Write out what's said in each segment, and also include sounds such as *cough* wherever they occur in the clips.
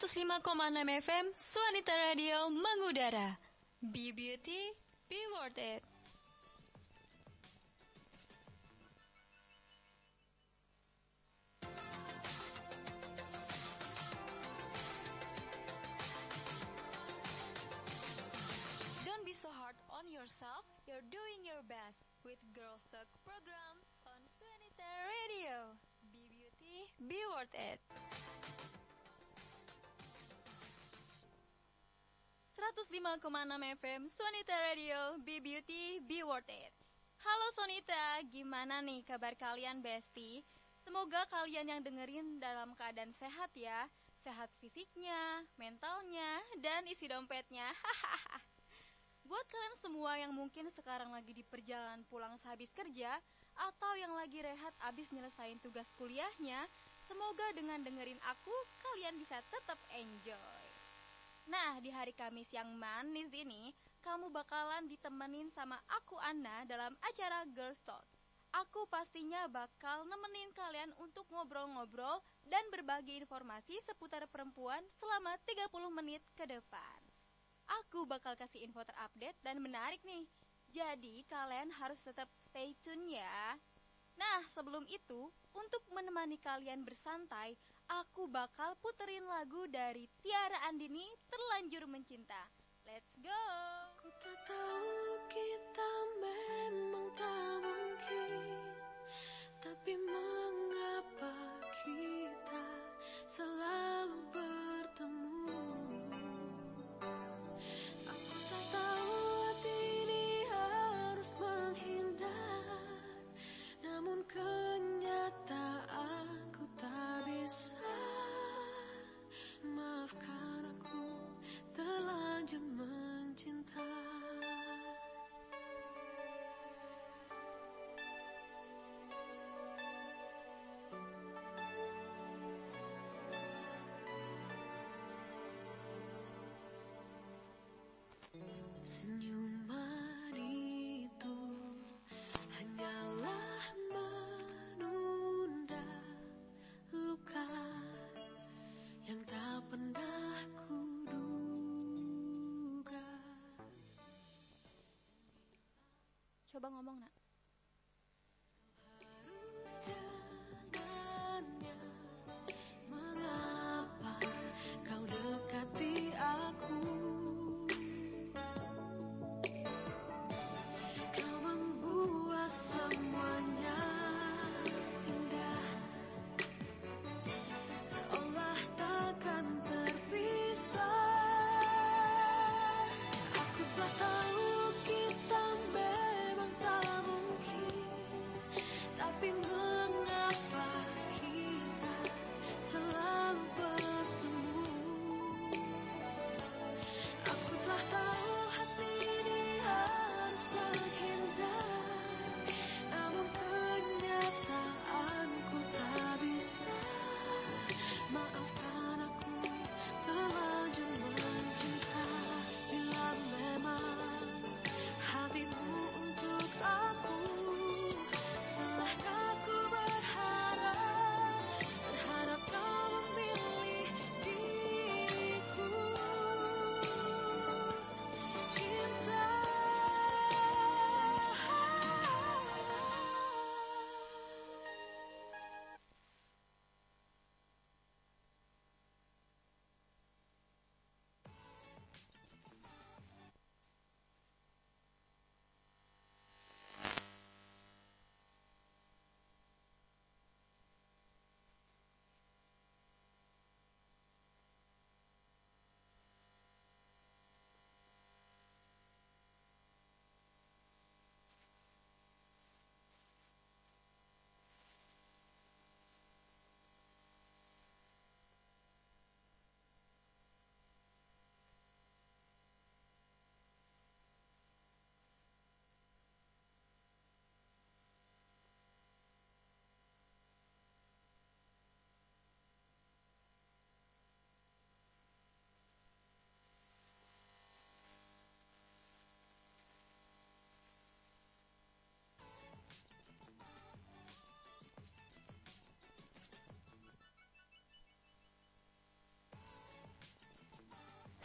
105,6 FM Suanita Radio mengudara. Be beauty, be worth it. 105,6 FM Sonita Radio Be Beauty Be Worth It. Halo Sonita, gimana nih kabar kalian Besti? Semoga kalian yang dengerin dalam keadaan sehat ya. Sehat fisiknya, mentalnya, dan isi dompetnya. Buat kalian semua yang mungkin sekarang lagi di perjalanan pulang sehabis kerja Atau yang lagi rehat abis nyelesain tugas kuliahnya Semoga dengan dengerin aku, kalian bisa tetap enjoy Nah, di hari Kamis yang manis ini, kamu bakalan ditemenin sama aku Anna dalam acara Girls Talk. Aku pastinya bakal nemenin kalian untuk ngobrol-ngobrol dan berbagi informasi seputar perempuan selama 30 menit ke depan. Aku bakal kasih info terupdate dan menarik nih. Jadi kalian harus tetap stay tune ya. Nah, sebelum itu, untuk menemani kalian bersantai, aku bakal puterin lagu dari Tiara Andini, Terlanjur Mencinta. Let's go! Ku tak tahu kita memang tak mungkin Tapi mengapa kita selalu bertemu Senyuman itu hanyalah menunda luka yang tak pernah kuduga. Coba ngomong, nak.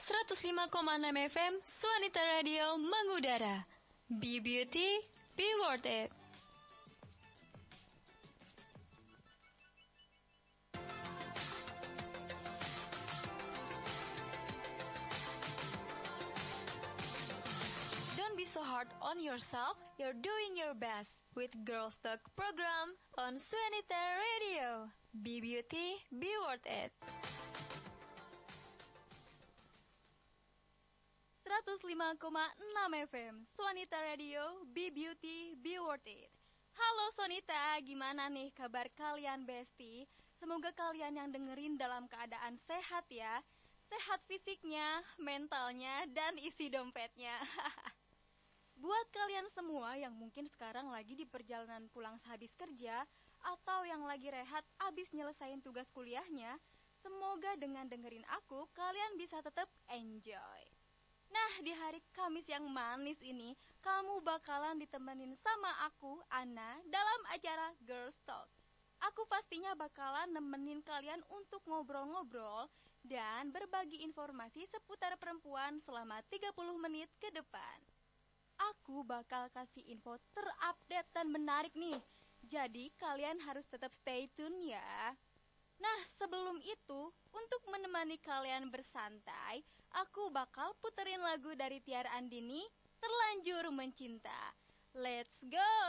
105,6 FM Suanita Radio mengudara. Be beauty, be worth it. Don't be so hard on yourself. You're doing your best with Girls Talk program on Suanita Radio. Be beauty, be worth it. 105,6 FM Sonita Radio Be Beauty Be Worth It. Halo Sonita, gimana nih kabar kalian Besti? Semoga kalian yang dengerin dalam keadaan sehat ya. Sehat fisiknya, mentalnya, dan isi dompetnya. *laughs* Buat kalian semua yang mungkin sekarang lagi di perjalanan pulang sehabis kerja Atau yang lagi rehat abis nyelesain tugas kuliahnya Semoga dengan dengerin aku, kalian bisa tetap enjoy Nah, di hari Kamis yang manis ini, kamu bakalan ditemenin sama aku, Ana, dalam acara Girls Talk. Aku pastinya bakalan nemenin kalian untuk ngobrol-ngobrol dan berbagi informasi seputar perempuan selama 30 menit ke depan. Aku bakal kasih info terupdate dan menarik nih. Jadi kalian harus tetap stay tune ya. Nah, sebelum itu, untuk menemani kalian bersantai, aku bakal puterin lagu dari Tiara Andini, Terlanjur Mencinta. Let's go!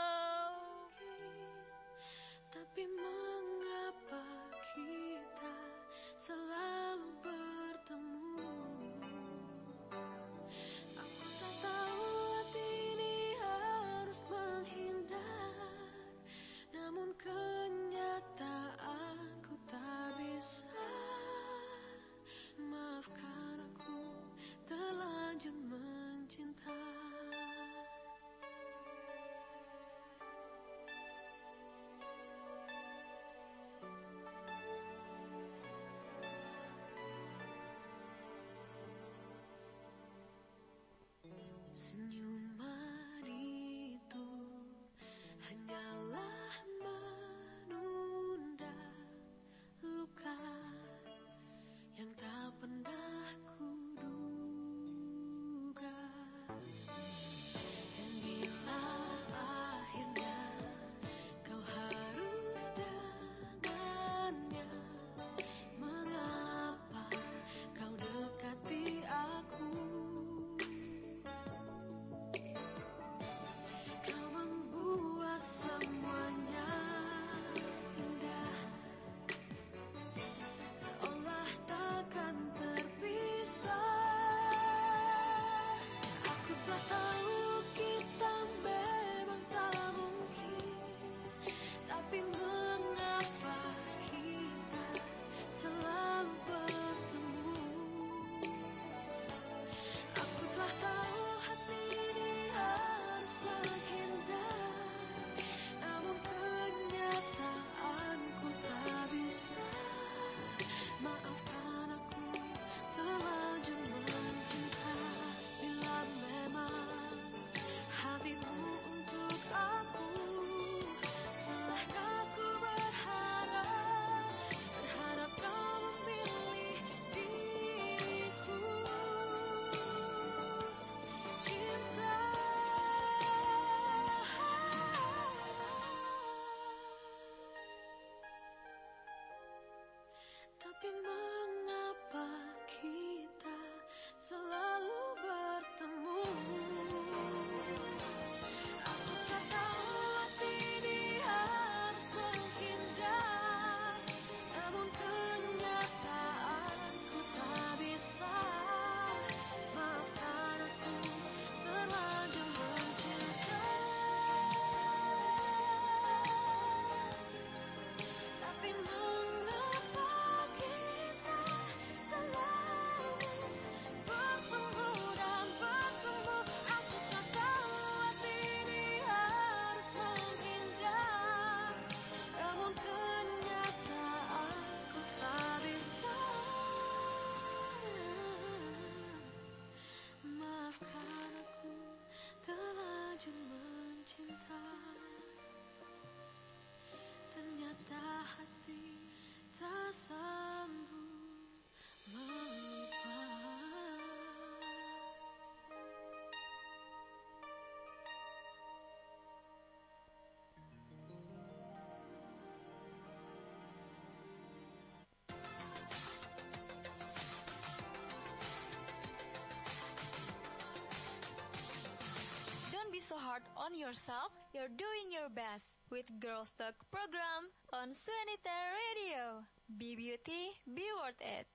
Hard on yourself, you're doing your best with Girls Talk program on Suanita Radio. Be beauty, be worth it.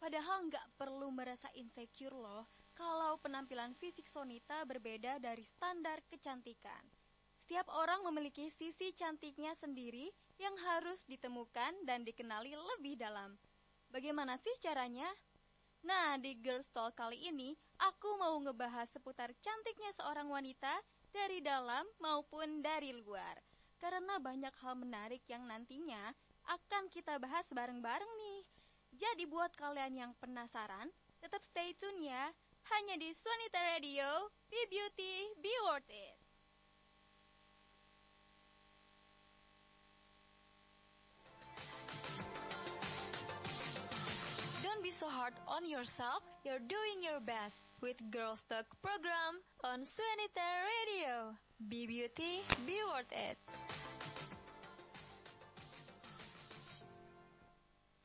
Padahal nggak perlu merasa insecure loh kalau penampilan fisik Sonita berbeda dari standar kecantikan. Setiap orang memiliki sisi cantiknya sendiri yang harus ditemukan dan dikenali lebih dalam. Bagaimana sih caranya? Nah, di Girls Talk kali ini, aku mau ngebahas seputar cantiknya seorang wanita dari dalam maupun dari luar. Karena banyak hal menarik yang nantinya akan kita bahas bareng-bareng nih. Jadi buat kalian yang penasaran, tetap stay tune ya. Hanya di Suanita Radio, Be Beauty, Be Worth It. So hard on yourself. You're doing your best with Girls Talk program on Suanita Radio. Be beauty, be worth it.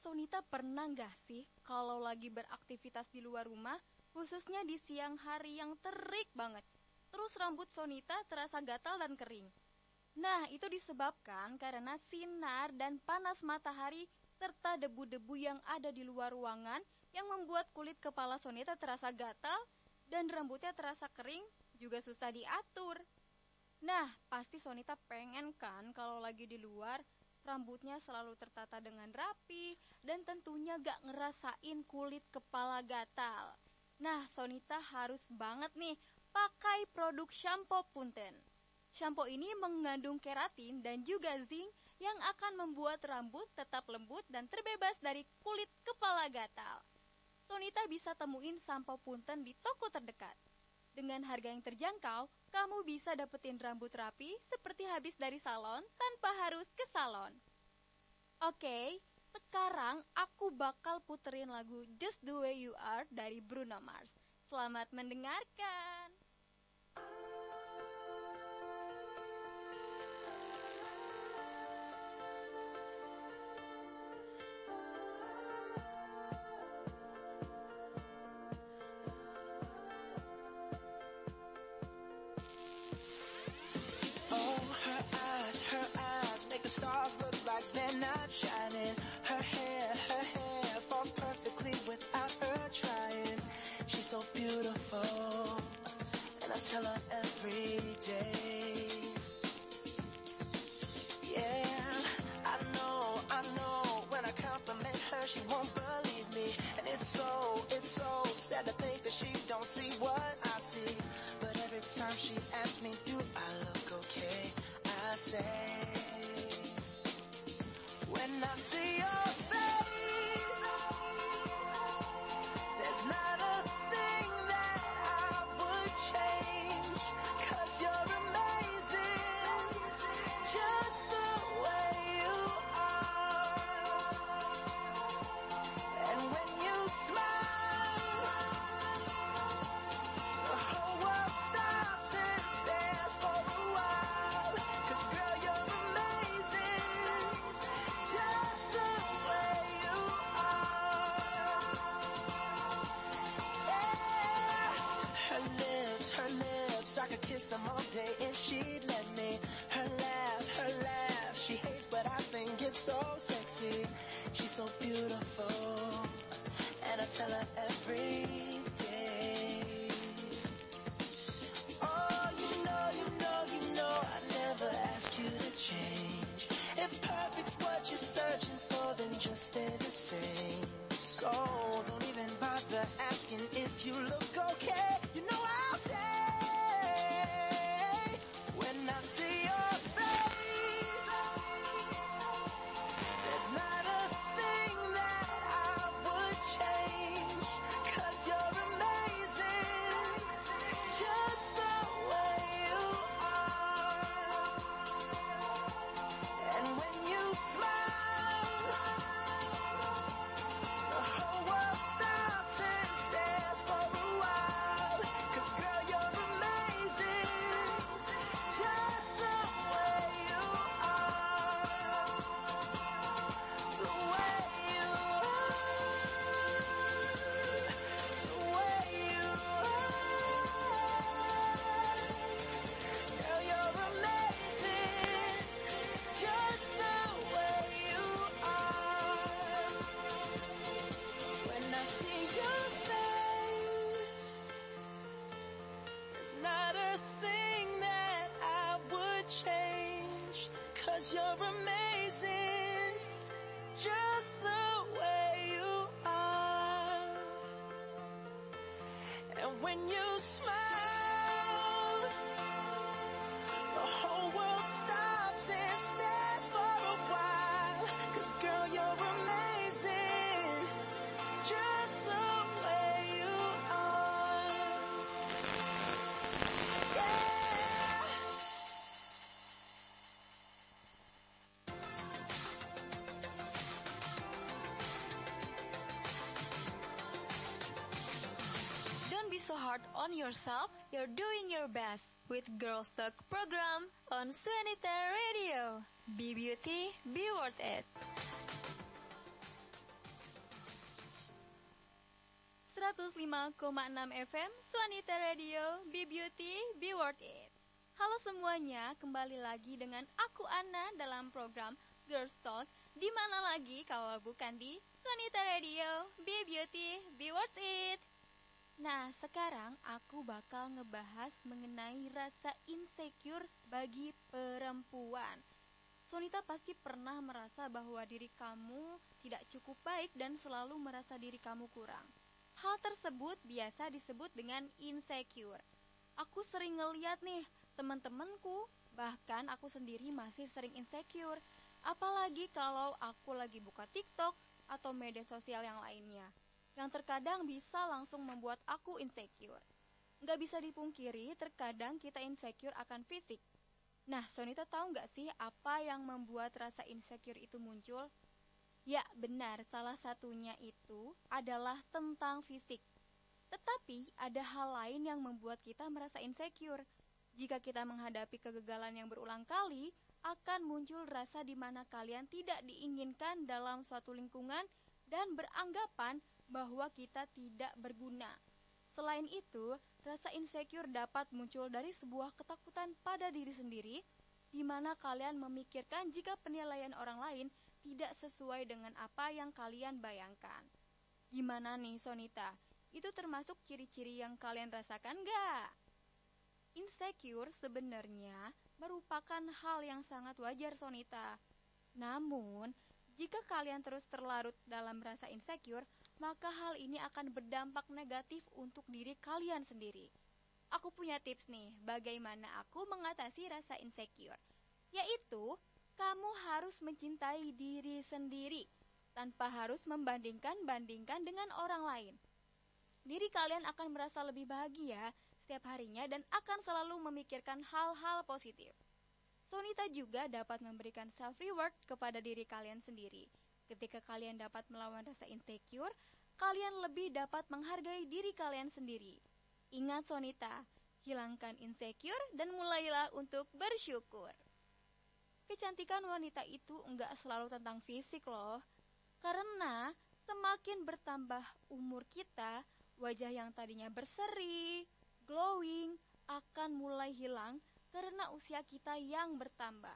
Sonita pernah nggak sih kalau lagi beraktivitas di luar rumah, khususnya di siang hari yang terik banget, terus rambut Sonita terasa gatal dan kering? Nah, itu disebabkan karena sinar dan panas matahari serta debu-debu yang ada di luar ruangan yang membuat kulit kepala Sonita terasa gatal dan rambutnya terasa kering juga susah diatur. Nah, pasti Sonita pengen kan kalau lagi di luar rambutnya selalu tertata dengan rapi dan tentunya gak ngerasain kulit kepala gatal. Nah, Sonita harus banget nih pakai produk shampoo Punten. Shampoo ini mengandung keratin dan juga zinc yang akan membuat rambut tetap lembut dan terbebas dari kulit kepala gatal. Sonita bisa temuin sampo punten di toko terdekat. Dengan harga yang terjangkau, kamu bisa dapetin rambut rapi seperti habis dari salon tanpa harus ke salon. Oke, sekarang aku bakal puterin lagu Just The Way You Are dari Bruno Mars. Selamat mendengarkan. Tell her every day. Yeah, I know, I know. When I compliment her, she won't believe me, and it's so, it's so sad to think that she don't see what I see. But every time she asks me, do I look okay? I say, when I see your her every day. Oh, you know, you know, you know, I never ask you to change. If perfect's what you're searching for, then just stay the same. So don't even bother asking if you look You're amazing, just the way you are. And when you smile, the whole world stops and stares for a while. Cause girl, you're amazing, on yourself. You're doing your best with Girls Talk program on Suanita Radio. Be beauty, be worth it. 105,6 FM Suanita Radio, Be Beauty, Be Worth It. Halo semuanya, kembali lagi dengan aku Ana dalam program Girls Talk. Di mana lagi kalau bukan di Suanita Radio, Be Beauty, Be Worth It. Nah, sekarang aku bakal ngebahas mengenai rasa insecure bagi perempuan. Sonita pasti pernah merasa bahwa diri kamu tidak cukup baik dan selalu merasa diri kamu kurang. Hal tersebut biasa disebut dengan insecure. Aku sering ngeliat nih teman-temanku, bahkan aku sendiri masih sering insecure. Apalagi kalau aku lagi buka TikTok atau media sosial yang lainnya yang terkadang bisa langsung membuat aku insecure. Nggak bisa dipungkiri, terkadang kita insecure akan fisik. Nah, Sonita tahu nggak sih apa yang membuat rasa insecure itu muncul? Ya, benar, salah satunya itu adalah tentang fisik. Tetapi ada hal lain yang membuat kita merasa insecure. Jika kita menghadapi kegagalan yang berulang kali, akan muncul rasa di mana kalian tidak diinginkan dalam suatu lingkungan dan beranggapan bahwa kita tidak berguna. Selain itu, rasa insecure dapat muncul dari sebuah ketakutan pada diri sendiri, di mana kalian memikirkan jika penilaian orang lain tidak sesuai dengan apa yang kalian bayangkan. Gimana nih, Sonita? Itu termasuk ciri-ciri yang kalian rasakan nggak? Insecure sebenarnya merupakan hal yang sangat wajar, Sonita. Namun, jika kalian terus terlarut dalam rasa insecure, maka hal ini akan berdampak negatif untuk diri kalian sendiri. Aku punya tips nih, bagaimana aku mengatasi rasa insecure. Yaitu, kamu harus mencintai diri sendiri tanpa harus membandingkan-bandingkan dengan orang lain. Diri kalian akan merasa lebih bahagia setiap harinya dan akan selalu memikirkan hal-hal positif. Sonita juga dapat memberikan self reward kepada diri kalian sendiri. Ketika kalian dapat melawan rasa insecure, kalian lebih dapat menghargai diri kalian sendiri. Ingat Sonita, hilangkan insecure dan mulailah untuk bersyukur. Kecantikan wanita itu enggak selalu tentang fisik loh. Karena semakin bertambah umur kita, wajah yang tadinya berseri, glowing, akan mulai hilang karena usia kita yang bertambah.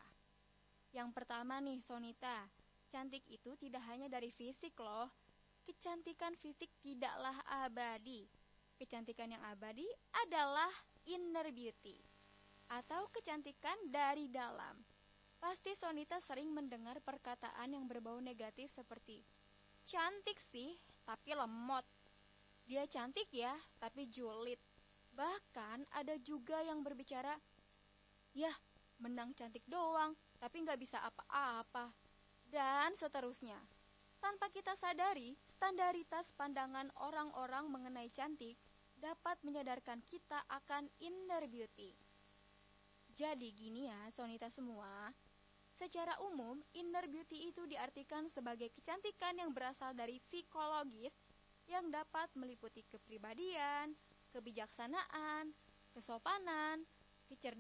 Yang pertama nih Sonita, cantik itu tidak hanya dari fisik loh. Kecantikan fisik tidaklah abadi. Kecantikan yang abadi adalah inner beauty atau kecantikan dari dalam. Pasti Sonita sering mendengar perkataan yang berbau negatif seperti Cantik sih, tapi lemot. Dia cantik ya, tapi julid. Bahkan ada juga yang berbicara Yah, menang cantik doang, tapi nggak bisa apa-apa. Dan seterusnya. Tanpa kita sadari, standaritas pandangan orang-orang mengenai cantik dapat menyadarkan kita akan inner beauty. Jadi gini ya, Sonita semua. Secara umum, inner beauty itu diartikan sebagai kecantikan yang berasal dari psikologis yang dapat meliputi kepribadian, kebijaksanaan, kesopanan, kecerdasan,